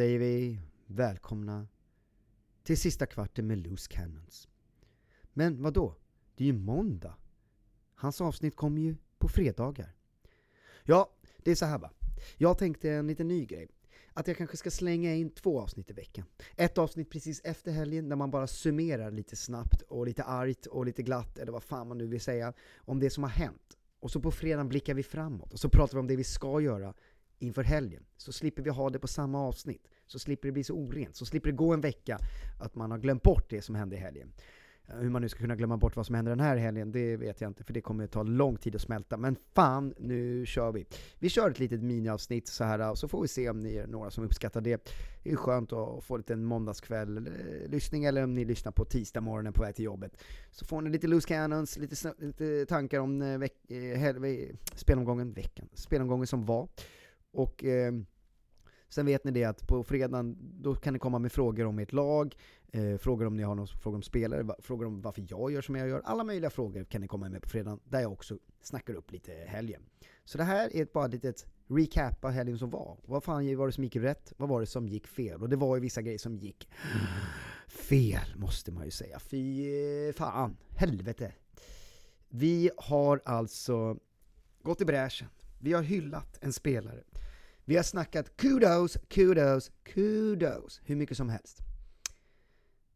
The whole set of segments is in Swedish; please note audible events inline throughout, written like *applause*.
säger vi välkomna till sista kvarten med Loose Cannons. Men vad då? Det är ju måndag. Hans avsnitt kommer ju på fredagar. Ja, det är så här va. Jag tänkte en liten ny grej. Att jag kanske ska slänga in två avsnitt i veckan. Ett avsnitt precis efter helgen där man bara summerar lite snabbt och lite argt och lite glatt, eller vad fan man nu vill säga, om det som har hänt. Och så på fredagen blickar vi framåt och så pratar vi om det vi ska göra inför helgen. Så slipper vi ha det på samma avsnitt. Så slipper det bli så orent. Så slipper det gå en vecka att man har glömt bort det som hände i helgen. Eh, hur man nu ska kunna glömma bort vad som händer den här helgen, det vet jag inte, för det kommer ta lång tid att smälta. Men fan, nu kör vi! Vi kör ett litet miniavsnitt så här, och så får vi se om ni är några som uppskattar det. Det är skönt att få lite en måndagskväll-lyssning, eh, eller om ni lyssnar på tisdag morgonen på väg till jobbet. Så får ni lite loose cannons, lite, lite tankar om eh, veck, eh, spelomgången, veckan, spelomgången som var. Och eh, sen vet ni det att på fredagen, då kan ni komma med frågor om ert lag, eh, frågor om ni har någon fråga om spelare, frågor om varför jag gör som jag gör. Alla möjliga frågor kan ni komma med på fredagen, där jag också snackar upp lite helgen. Så det här är bara ett litet recap av helgen som var. Vad fan var det som gick rätt? Vad var det som gick fel? Och det var ju vissa grejer som gick fel, måste man ju säga. Fy fan, helvete. Vi har alltså gått i bräschen. Vi har hyllat en spelare. Vi har snackat kudos, kudos, kudos hur mycket som helst.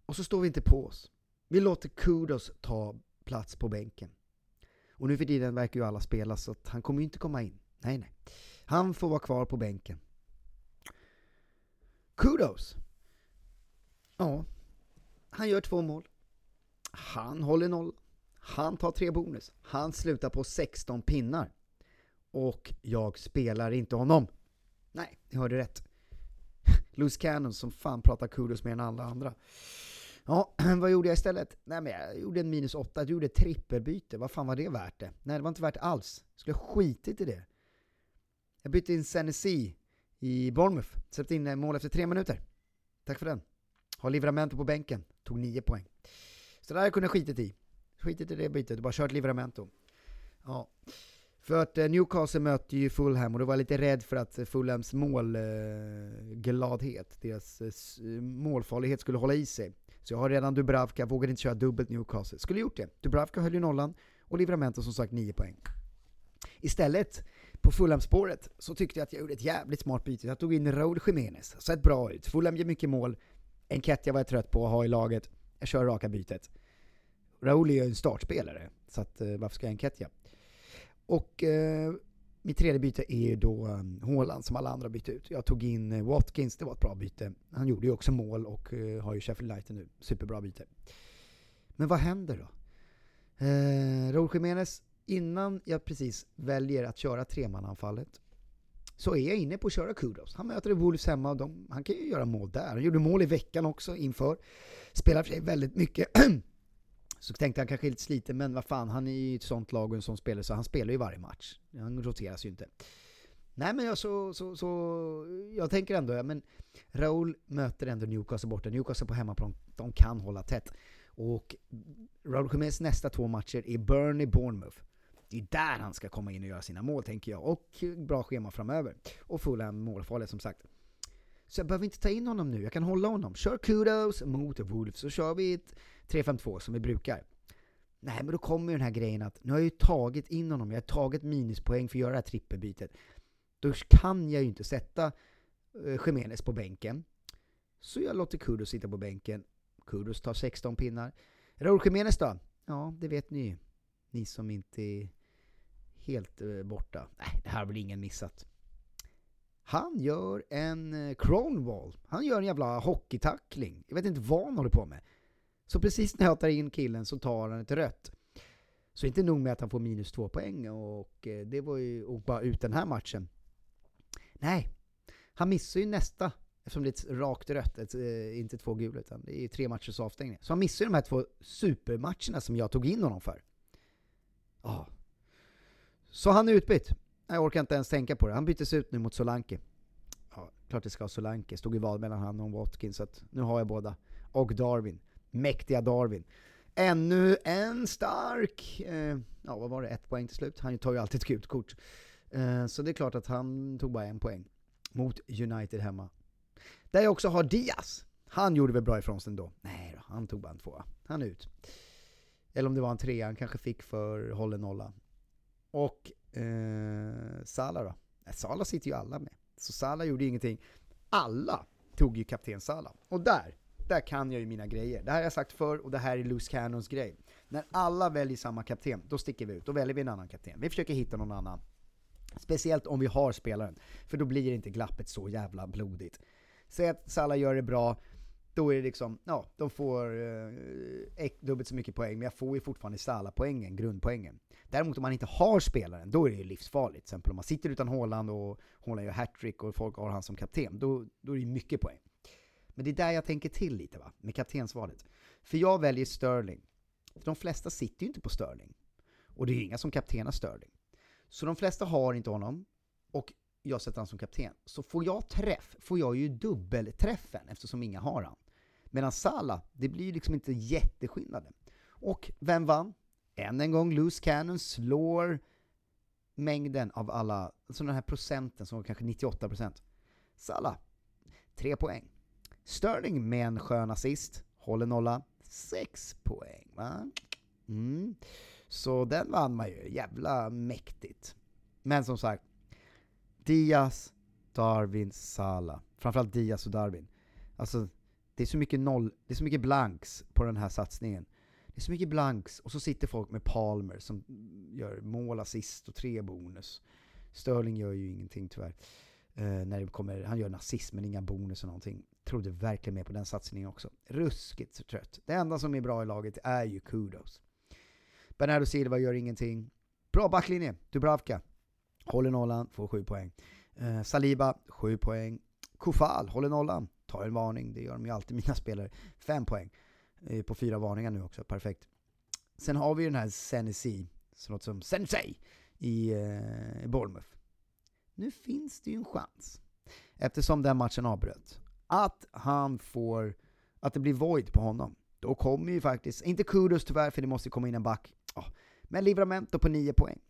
Och så står vi inte på oss. Vi låter kudos ta plats på bänken. Och nu för tiden verkar ju alla spela så att han kommer ju inte komma in. Nej, nej. Han får vara kvar på bänken. Kudos! Ja, han gör två mål. Han håller noll. Han tar tre bonus. Han slutar på 16 pinnar. Och jag spelar inte honom. Nej, ni hörde rätt. *laughs* Loose Cannon som fan pratar kudos mer än alla andra. Ja, *clears throat* vad gjorde jag istället? Nej men jag gjorde en minus 8, jag gjorde ett trippelbyte. Vad fan var det värt det? Nej, det var inte värt alls. Jag skulle ha skitit i det. Jag bytte in Senesi i Bournemouth. Släppte in eh, mål efter tre minuter. Tack för den. Har Livramento på bänken. Tog nio poäng. Så det där kunde jag skitit i. Skitit i det bytet, bara kört Livramento. Ja. För att eh, Newcastle möter ju Fulham och då var jag lite rädd för att eh, Fulhams målgladhet, eh, deras målfarlighet skulle hålla i sig. Så jag har redan Dubravka, vågade inte köra dubbelt Newcastle. Skulle gjort det. Dubravka höll ju nollan och Livramento som sagt 9 poäng. Istället, på Fulham-spåret, så tyckte jag att jag gjorde ett jävligt smart byte. Jag tog in Raúl Jiménez, sett bra ut. Fulham ger mycket mål. Enkätia var jag trött på att ha i laget. Jag kör raka bytet. Raúl är ju en startspelare, så att, varför ska jag Enkätia? Och eh, mitt tredje byte är ju då um, Haaland som alla andra bytte ut. Jag tog in eh, Watkins, det var ett bra byte. Han gjorde ju också mål och eh, har ju Sheffield United nu. Superbra byte. Men vad händer då? Eh, Raúl Jiménez, innan jag precis väljer att köra tremananfallet så är jag inne på att köra Kudos. Han möter Wolves hemma och de, han kan ju göra mål där. Han gjorde mål i veckan också inför. Spelar för sig väldigt mycket *clears throat* Så tänkte han kanske lite sliten, men vad fan, han är ju ett sånt lag och en sån spelare så han spelar ju varje match. Han roteras ju inte. Nej men jag, så, så, så, jag tänker ändå, ja, men Raul möter ändå Newcastle borta. Newcastle på hemmaplan, de kan hålla tätt. Och Raul Jiménez nästa två matcher är Burnley, Bournemouth. Det är där han ska komma in och göra sina mål tänker jag. Och bra schema framöver. Och fulla målfarliga som sagt. Så jag behöver inte ta in honom nu, jag kan hålla honom. Kör kudos mot Wolves, så kör vi ett 3-5-2 som vi brukar. Nej, men då kommer ju den här grejen att nu har jag ju tagit in honom, jag har tagit minuspoäng för att göra det här trippelbytet. Då kan jag ju inte sätta uh, på bänken. Så jag låter Kudos sitta på bänken. Kudos tar 16 pinnar. Raúl Jimenez då? Ja, det vet ni ju. Ni som inte är helt eh, borta. Nej, det här har väl ingen missat. Han gör en eh, Cronwall. Han gör en jävla hockeytackling. Jag vet inte vad han håller på med. Så precis när jag tar in killen så tar han ett rött. Så inte nog med att han får minus två poäng och eh, det var ju och bara ut den här matchen. Nej, han missar ju nästa eftersom det är ett rakt rött, ett, eh, inte två gula utan det är tre matchers avstängning. Så han missar ju de här två supermatcherna som jag tog in honom för. Ja. Så han är utbytt. Jag orkar inte ens tänka på det. Han byttes ut nu mot Solanke. Ja, klart det ska ha Solanke. Stod i val mellan han och Watkins, så att nu har jag båda. Och Darwin mäktiga Darwin. Ännu en stark, eh, ja vad var det, ett poäng till slut. Han tar ju alltid ett gult kort. Eh, så det är klart att han tog bara en poäng. Mot United hemma. Där jag också har Diaz. Han gjorde väl bra ifrån sig ändå. Nej då, han tog bara en tvåa. Han är ut. Eller om det var en trea, han kanske fick för hållen nolla. Och eh, Salah då? Nej, Salah sitter ju alla med. Så Salah gjorde ju ingenting. Alla tog ju kapten Salah. Och där, där kan jag ju mina grejer. Det här har jag sagt förr och det här är Loose Cannons grej. När alla väljer samma kapten, då sticker vi ut. Då väljer vi en annan kapten. Vi försöker hitta någon annan. Speciellt om vi har spelaren. För då blir inte glappet så jävla blodigt. Säg att Salah gör det bra, då är det liksom, ja, de får eh, dubbelt så mycket poäng, men jag får ju fortfarande Salah-poängen, grundpoängen. Däremot om man inte har spelaren, då är det ju livsfarligt. Till exempel om man sitter utan Haaland och Haaland gör hattrick och folk har han som kapten, då, då är det ju mycket poäng. Men det är där jag tänker till lite va, med kaptensvalet. För jag väljer Sterling. För de flesta sitter ju inte på Sterling. Och det är ju inga som kaptenar Sterling. Så de flesta har inte honom, och jag sätter honom som kapten. Så får jag träff, får jag ju dubbelträffen eftersom inga har han. Medan Salah, det blir ju liksom inte jätteskillnaden. Och vem vann? Än en gång, Loose Cannon slår mängden av alla, alltså den här procenten som var kanske 98%. Salah, Tre poäng. Sterling med en skön assist, håller nolla, Sex poäng. Va? Mm. Så den vann man ju, jävla mäktigt. Men som sagt, Diaz, Darwin, Salah. Framförallt Diaz och Darwin. Alltså, det är så mycket noll, det är så mycket blanks på den här satsningen. Det är så mycket blanks, och så sitter folk med Palmer som gör mål, assist och tre bonus. Sterling gör ju ingenting tyvärr. Uh, när det kommer, han gör en assist men inga bonus och någonting. Trodde verkligen mer på den satsningen också. Ruskigt så trött. Det enda som är bra i laget är ju kudos. Bernardo Silva gör ingenting. Bra backlinje, Dubravka. Håller nollan, får 7 poäng. Eh, Saliba, 7 poäng. Kofal håller nollan, tar en varning. Det gör de ju alltid, *laughs* mina spelare. 5 poäng. Eh, på fyra varningar nu också, perfekt. Sen har vi den här Senesi, som låter som Sensei, i eh, Bournemouth. Nu finns det ju en chans, eftersom den matchen avbröt, att han får, att det blir void på honom. Då kommer ju faktiskt, inte kudos tyvärr för det måste komma in en back, oh, men Livramento på 9 poäng.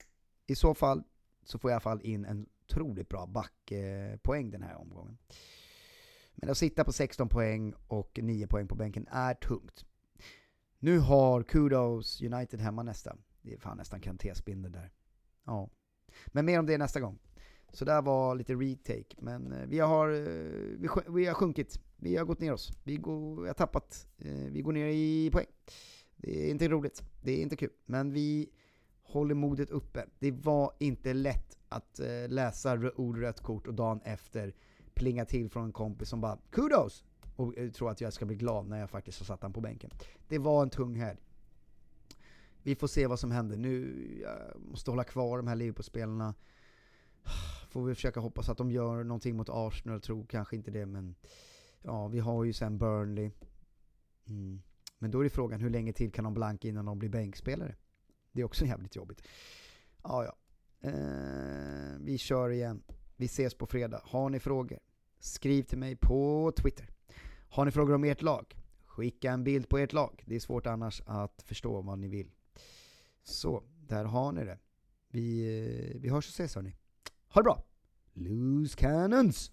I så fall så får jag i alla fall in en otroligt bra backpoäng den här omgången. Men att sitta på 16 poäng och 9 poäng på bänken är tungt. Nu har Kudos United hemma nästa. Det är fan nästan Kanté-spindel där. Ja. Men mer om det nästa gång. Så där var lite retake, men eh, vi har, eh, vi, har sjunkit. Vi har gått ner oss. Vi, går, vi har tappat. Eh, vi går ner i poäng. Det är inte roligt. Det är inte kul. Men vi håller modet uppe. Det var inte lätt att eh, läsa ord rött kort och dagen efter plinga till från en kompis som bara “Kudos!” och eh, tror att jag ska bli glad när jag faktiskt har satt han på bänken. Det var en tung helg. Vi får se vad som händer. Nu jag måste hålla kvar de här Liverpool-spelarna. *sighs* Får vi försöka hoppas att de gör någonting mot Arsenal, tror kanske inte det men Ja, vi har ju sen Burnley. Mm. Men då är det frågan, hur länge till kan de blanka innan de blir bänkspelare? Det är också *laughs* jävligt jobbigt. Ja, ja. Eh, vi kör igen. Vi ses på fredag. Har ni frågor? Skriv till mig på Twitter. Har ni frågor om ert lag? Skicka en bild på ert lag. Det är svårt annars att förstå vad ni vill. Så, där har ni det. Vi, eh, vi hörs och ses hörni. Ha det bra! Loose Cannons!